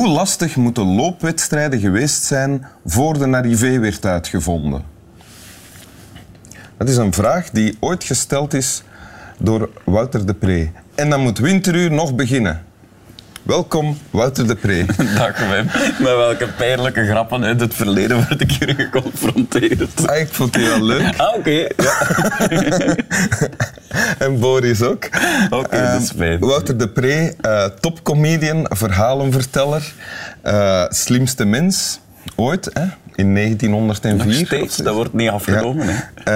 lastig moeten loopwedstrijden geweest zijn voor de arrivé werd uitgevonden? Dat is een vraag die ooit gesteld is door Wouter de Pre. En dan moet Winteruur nog beginnen. Welkom, Wouter de Pre. Dag Wim. Met welke pijnlijke grappen uit het verleden word ik hier geconfronteerd? Ah, ik vond die wel leuk. Ah, oké. en Boris ook. Oké, dat is Ehm, fijn. Wouter de Pre, eh, topcomedian, verhalenverteller, eh, slimste mens ooit, hè, in 1904. Nog steeds, dat wordt niet afgenomen. Hè.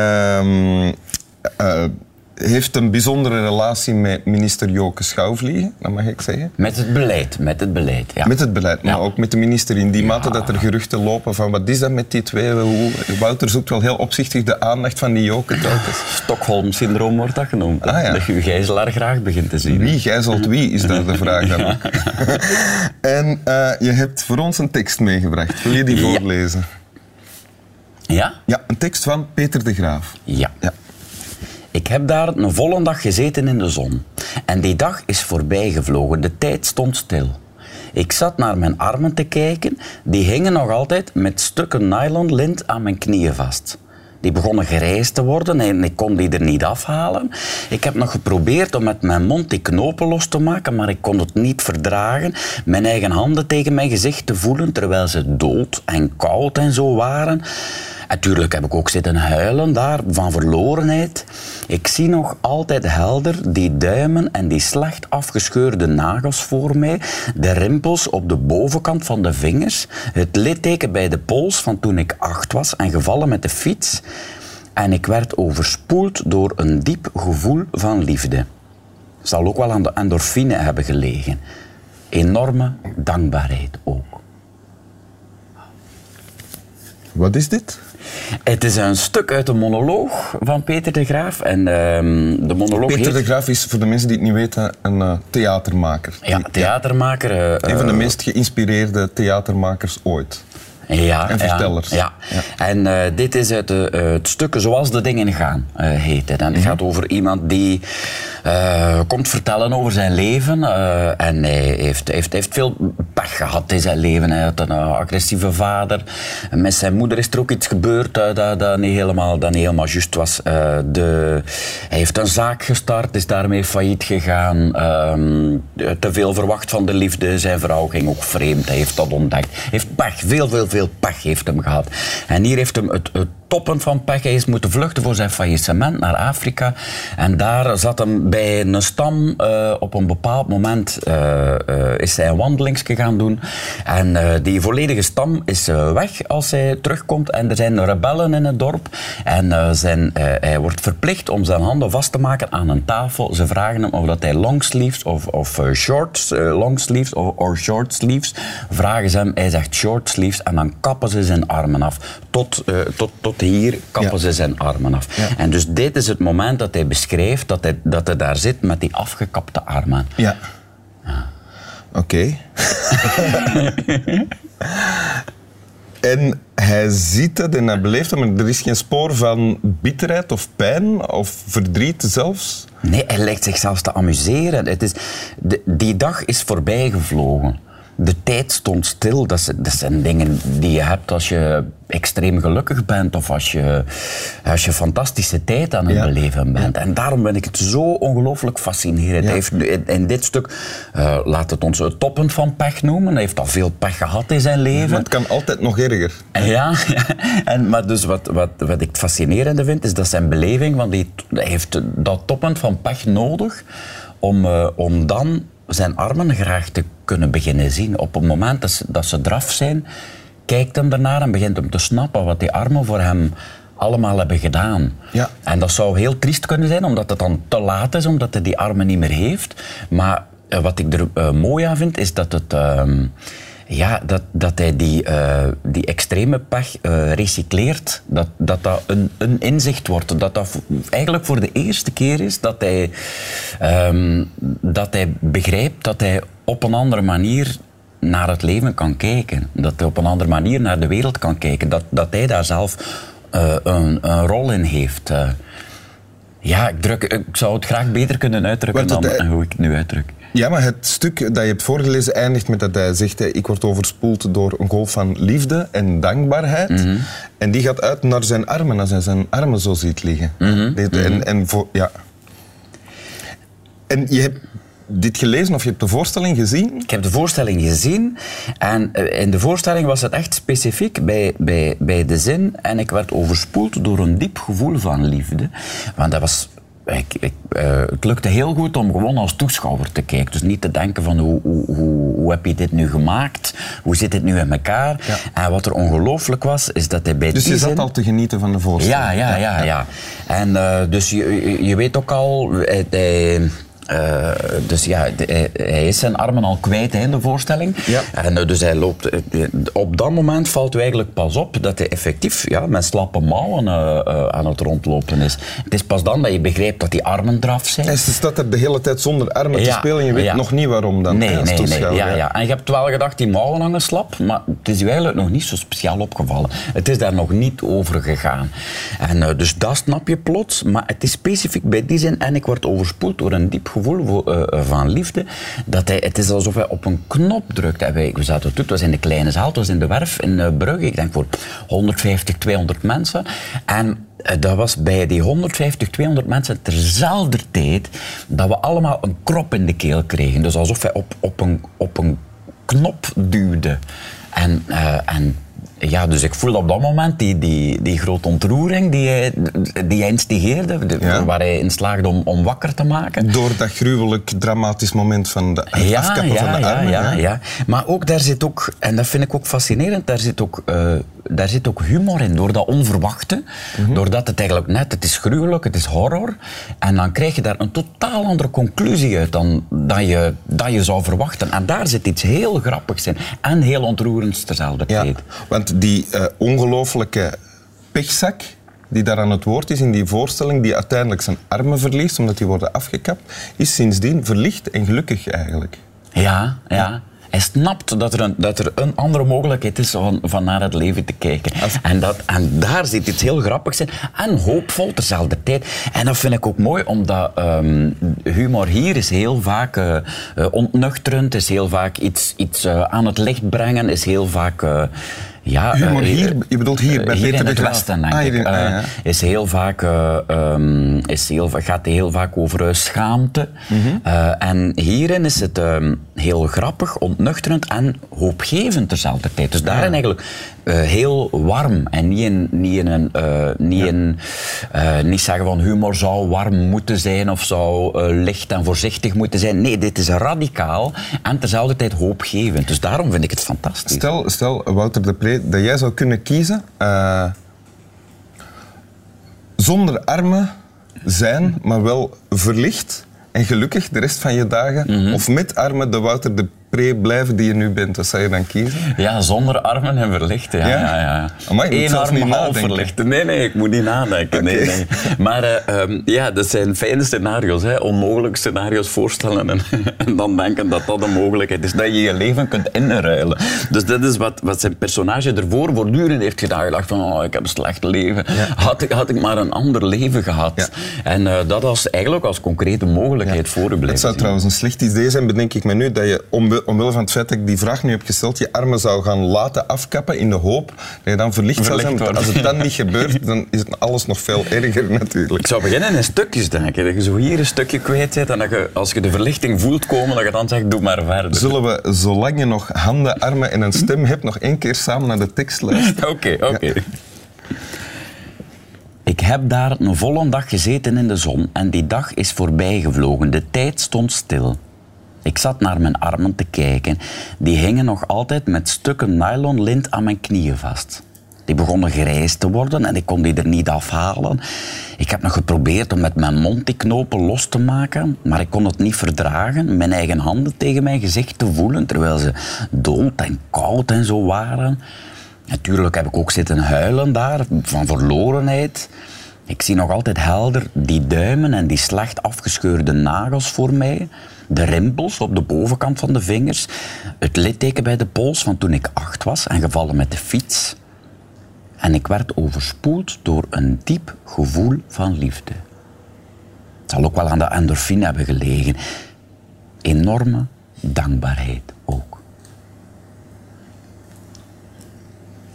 Heeft een bijzondere relatie met minister Joke Schouwvliegen, dat mag ik zeggen. Met het beleid, met het beleid. Ja. Met het beleid, maar Ja. ook met de minister in die mate dat er geruchten lopen van wat is dat met die twee? Hoe, Wouter zoekt wel heel opzichtig de aandacht van die Joke telkens. Stockholm-syndroom wordt dat genoemd. Ah, ja. Dat je gijzelaar graag begint te zien. Wie gijzelt wie, is daar de vraag dan ook. en eh, je hebt voor ons een tekst meegebracht. Wil je die voorlezen? Ja? Ja, een tekst van Peter de Graaf. Ja. Ik heb daar een volle dag gezeten in de zon. En die dag is voorbijgevlogen. De tijd stond stil. Ik zat naar mijn armen te kijken. Die hingen nog altijd met stukken nylon lint aan mijn knieën vast. Die begonnen grijs te worden en ik kon die er niet afhalen. Ik heb nog geprobeerd om met mijn mond die knopen los te maken, maar ik kon het niet verdragen. Mijn eigen handen tegen mijn gezicht te voelen, terwijl ze dood en koud en zo waren. Natuurlijk heb ik ook zitten huilen daar van verlorenheid. Ik zie nog altijd helder die duimen en die slecht afgescheurde nagels voor mij, de rimpels op de bovenkant van de vingers, het litteken bij de pols van toen ik acht was en gevallen met de fiets. En ik werd overspoeld door een diep gevoel van liefde. Zal ook wel aan de endorfine hebben gelegen. Enorme dankbaarheid ook. Wat is dit? Het is een stuk uit de monoloog van Peter de Graaf. En ehm, de monoloog Peter heet... de Graaf is, voor de mensen die het niet weten, een eh, theatermaker. Ja, theatermaker. eh, Een van de eh, meest geïnspireerde theatermakers ooit. Ja, En vertellers. Ja, ja. En dit is eh, het stuk Zoals de dingen gaan, eh, heet het. En het gaat over iemand die eh, komt vertellen over zijn leven. eh, en hij heeft, heeft, heeft veel pech gehad in zijn leven. Hij had een eh, agressieve vader. En met zijn moeder is er ook iets gebeurd dat, dat, niet helemaal, dat niet helemaal juist was. De, hij heeft een zaak gestart, is daarmee failliet gegaan. Ehm, te veel verwacht van de liefde. Zijn vrouw ging ook vreemd. Hij heeft dat ontdekt. Heeft pech, veel, veel, veel pech heeft hem gehad. En hier heeft hem het, toppen van pech. Hij is moeten vluchten voor zijn faillissement naar Afrika. En daar zat hem een stam. eh, op een bepaald moment eh, eh, is hij een wandelingsje gaan doen. En die volledige stam is weg als hij terugkomt. En er zijn rebellen in het dorp. En zijn, hij wordt verplicht om zijn handen vast te maken aan een tafel. Ze vragen hem of dat hij longsleeves of, of short eh, longsleeves of or short sleeves. Vragen ze hem, hij zegt short sleeves. En dan kappen ze zijn armen af. Tot, tot, tot hier kappen Ja. ze zijn armen af. Ja. En dus dit is het moment dat hij beschrijft dat hij, dat hij daar zit met die afgekapte armen. Ja. Oké. en hij ziet het en hij beleeft het, maar er is geen spoor van bitterheid of pijn of verdriet zelfs. Nee, hij lijkt zich zelfs te amuseren. Het is, de, die dag is voorbijgevlogen. De tijd stond stil. Dat, dat zijn dingen die je hebt als je extreem gelukkig bent of als je, als je fantastische tijd aan het Ja. beleven bent. En daarom ben ik het zo ongelooflijk fascinerend. Ja. Hij heeft in, in dit stuk, eh, laat het ons het toppunt van pech noemen. Hij heeft al veel pech gehad in zijn leven. Maar het kan altijd nog erger. Ja, en, maar dus wat, wat, wat ik het fascinerende vind, is dat zijn beleving, want die, hij heeft dat toppunt van pech nodig om, eh, om dan zijn armen graag te kunnen beginnen zien. Op het moment dat ze, dat ze eraf zijn, kijkt hem ernaar en begint hem te snappen wat die armen voor hem allemaal hebben gedaan. Ja. En dat zou heel triest kunnen zijn, omdat het dan te laat is, omdat hij die armen niet meer heeft. Maar eh, wat ik er eh, mooi aan vind, is dat het... ehm, ja, dat, dat hij die, eh, die extreme pech eh, recycleert. Dat dat, dat een, een inzicht wordt. Dat dat eigenlijk voor de eerste keer is dat hij, ehm, dat hij begrijpt dat hij op een andere manier naar het leven kan kijken. Dat hij op een andere manier naar de wereld kan kijken. Dat, dat hij daar zelf eh, een, een rol in heeft. Ja, ik, druk, ik zou het graag beter kunnen uitdrukken dan hoe ik het nu uitdruk. Ja, maar het stuk dat je hebt voorgelezen eindigt met dat hij zegt: Ik word overspoeld door een golf van liefde en dankbaarheid. Mhm. En die gaat uit naar zijn armen, als hij zijn armen zo ziet liggen. Mhm. En, en, voor, ja. en je hebt dit gelezen of je hebt de voorstelling gezien? Ik heb de voorstelling gezien en eh, in de voorstelling was het echt specifiek bij, bij, bij de zin en ik werd overspoeld door een diep gevoel van liefde. Want dat was... Ik, ik, eh, het lukte heel goed om gewoon als toeschouwer te kijken. Dus niet te denken van hoe, hoe, hoe, hoe heb je dit nu gemaakt? Hoe zit dit nu in elkaar? En wat er ongelooflijk was, is dat hij bij Dus die je zat zin... al te genieten van de voorstelling. Ja, ja, ja, ja. En eh, dus je, je- je weet ook al, hij, eh, dus ja, de- hij, is zijn armen al kwijt hè, in de voorstelling. Ja. En eh, dus hij loopt, eh, op dat moment valt u eigenlijk pas op dat hij effectief ja, met slappe mouwen eh, eh, aan het rondlopen is. Het is pas dan dat je begrijpt dat die armen eraf zijn. En ze staat er de hele tijd zonder armen te spelen en je weet ja. nog niet waarom dan. Nee, nee, nee. Ja, ja. En je hebt wel gedacht, die mouwen hangen slap, maar het is je eigenlijk nog niet zo speciaal opgevallen. Het is daar nog niet over gegaan. En eh, dus dat snap je plots, maar het is specifiek bij die zin, en ik word overspoeld door een diep gevoel voor, eh, van liefde, dat hij, het is alsof hij op een knop drukt. En wij, we zaten het was in de kleine zaal, het was in de werf in eh, Brugge, ik denk voor 150, 200 mensen. En eh, dat was bij die 150, 200 mensen terzelfde tijd dat we allemaal een krop in de keel kregen. Dus alsof hij op, op, een, op een knop duwde. En, eh, en ja, dus ik voelde op dat moment die, die, die grote ontroering die hij, die hij instigeerde, de- Ja. waar hij in slaagde om, om wakker te maken. Door dat gruwelijk dramatisch moment van de, Ja, afkappen ja, van de ja, armen. ja, hè. ja. Maar ook daar zit ook, en dat vind ik ook fascinerend, daar zit ook, eh, daar zit ook humor in. Door dat onverwachte, Mhm. doordat het eigenlijk net, het is gruwelijk, het is horror. En dan krijg je daar een totaal andere conclusie uit dan dat je, dat je zou verwachten. En daar zit iets heel grappigs in. En heel ontroerends tezelfde Ja, tijd. want die eh, ongelofelijke pechzak die daar aan het woord is in die voorstelling, die uiteindelijk zijn armen verliest omdat die worden afgekapt, is sindsdien verlicht en gelukkig eigenlijk. Ja, ja. Hij snapt dat er een, dat er een andere mogelijkheid is van, van naar het leven te kijken. En, dat, en daar zit iets heel grappigs in. En hoopvol tezelfde tijd. En dat vind ik ook mooi, omdat ehm, humor hier is heel vaak eh, eh, ontnuchterend, is heel vaak iets, iets eh, aan het licht brengen, is heel vaak... ja, Humor eh, hier, je bedoelt hier bij hier Peter in de het. Westen, denk Ah, hier ik. in- ah, Eh, ja. is heel vaak, eh, ehm, is heel, gaat heel vaak over eh, schaamte. Mhm. Eh, en hierin is het ehm, heel grappig, ontnuchterend en hoopgevend terzelfde tijd. Dus daarin eigenlijk eh, heel warm en niet in, niet in een, eh, niet in, eh, niet zeggen van humor zou warm moeten zijn of zou eh, licht en voorzichtig moeten zijn. Nee, dit is radicaal en terzelfde tijd hoopgevend. Dus daarom vind ik het fantastisch. Stel, stel, Wouter de Pre, dat jij zou kunnen kiezen eh, zonder armen zijn, maar wel verlicht en gelukkig de rest van je dagen, Mhm. of met armen de Wouter de blijven die je nu bent. Wat zou je dan kiezen? Ja, zonder armen en verlichten. Ja, Ja? ja, ja. Amai, Eén arm niet half nadenken. verlichten. Nee, nee, ik moet niet nadenken. Nee, nee. Maar eh, ehm, ja, dat zijn fijne scenario's. Hè. Onmogelijke scenario's voorstellen en, en dan denken dat dat een mogelijkheid is. Dat je je leven kunt inruilen. Dus dat is wat, wat zijn personage ervoor voortdurend heeft gedaan. Hij dacht van, oh, ik heb een slecht leven. Had, ik, had ik maar een ander leven gehad. En eh, dat als, eigenlijk als concrete mogelijkheid voor u Het blijven zou zien. trouwens een slecht idee zijn, bedenk ik me nu, dat je omwi- omwille van het feit dat ik die vraag nu heb gesteld, je armen zou gaan laten afkappen in de hoop dat je dan verlicht, zou Verlicht zijn. wordt. Als het dan niet gebeurt, dan is het alles nog veel erger natuurlijk. Ik zou beginnen in stukjes denken. Dat je zo hier een stukje kwijt zit en dat je, als je de verlichting voelt komen, dat je dan zegt, doe maar verder. Zullen we, zolang je nog handen, armen en een stem hebt, nog één keer samen naar de tekst luisteren? Oké, oké. Ik heb daar een volle dag gezeten in de zon en die dag is voorbijgevlogen. De tijd stond stil. Ik zat naar mijn armen te kijken. Die hingen nog altijd met stukken nylon lint aan mijn knieën vast. Die begonnen grijs te worden en ik kon die er niet afhalen. Ik heb nog geprobeerd om met mijn mond die knopen los te maken, maar ik kon het niet verdragen mijn eigen handen tegen mijn gezicht te voelen, terwijl ze dood en koud en zo waren. Natuurlijk heb ik ook zitten huilen daar, van verlorenheid. Ik zie nog altijd helder die duimen en die slecht afgescheurde nagels voor mij. De rimpels op de bovenkant van de vingers. Het litteken bij de pols van toen ik acht was en gevallen met de fiets. En ik werd overspoeld door een diep gevoel van liefde. Het zal ook wel aan de endorfine hebben gelegen. Enorme dankbaarheid ook.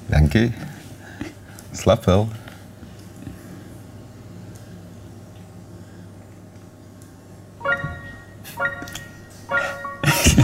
Dank u. Slap wel.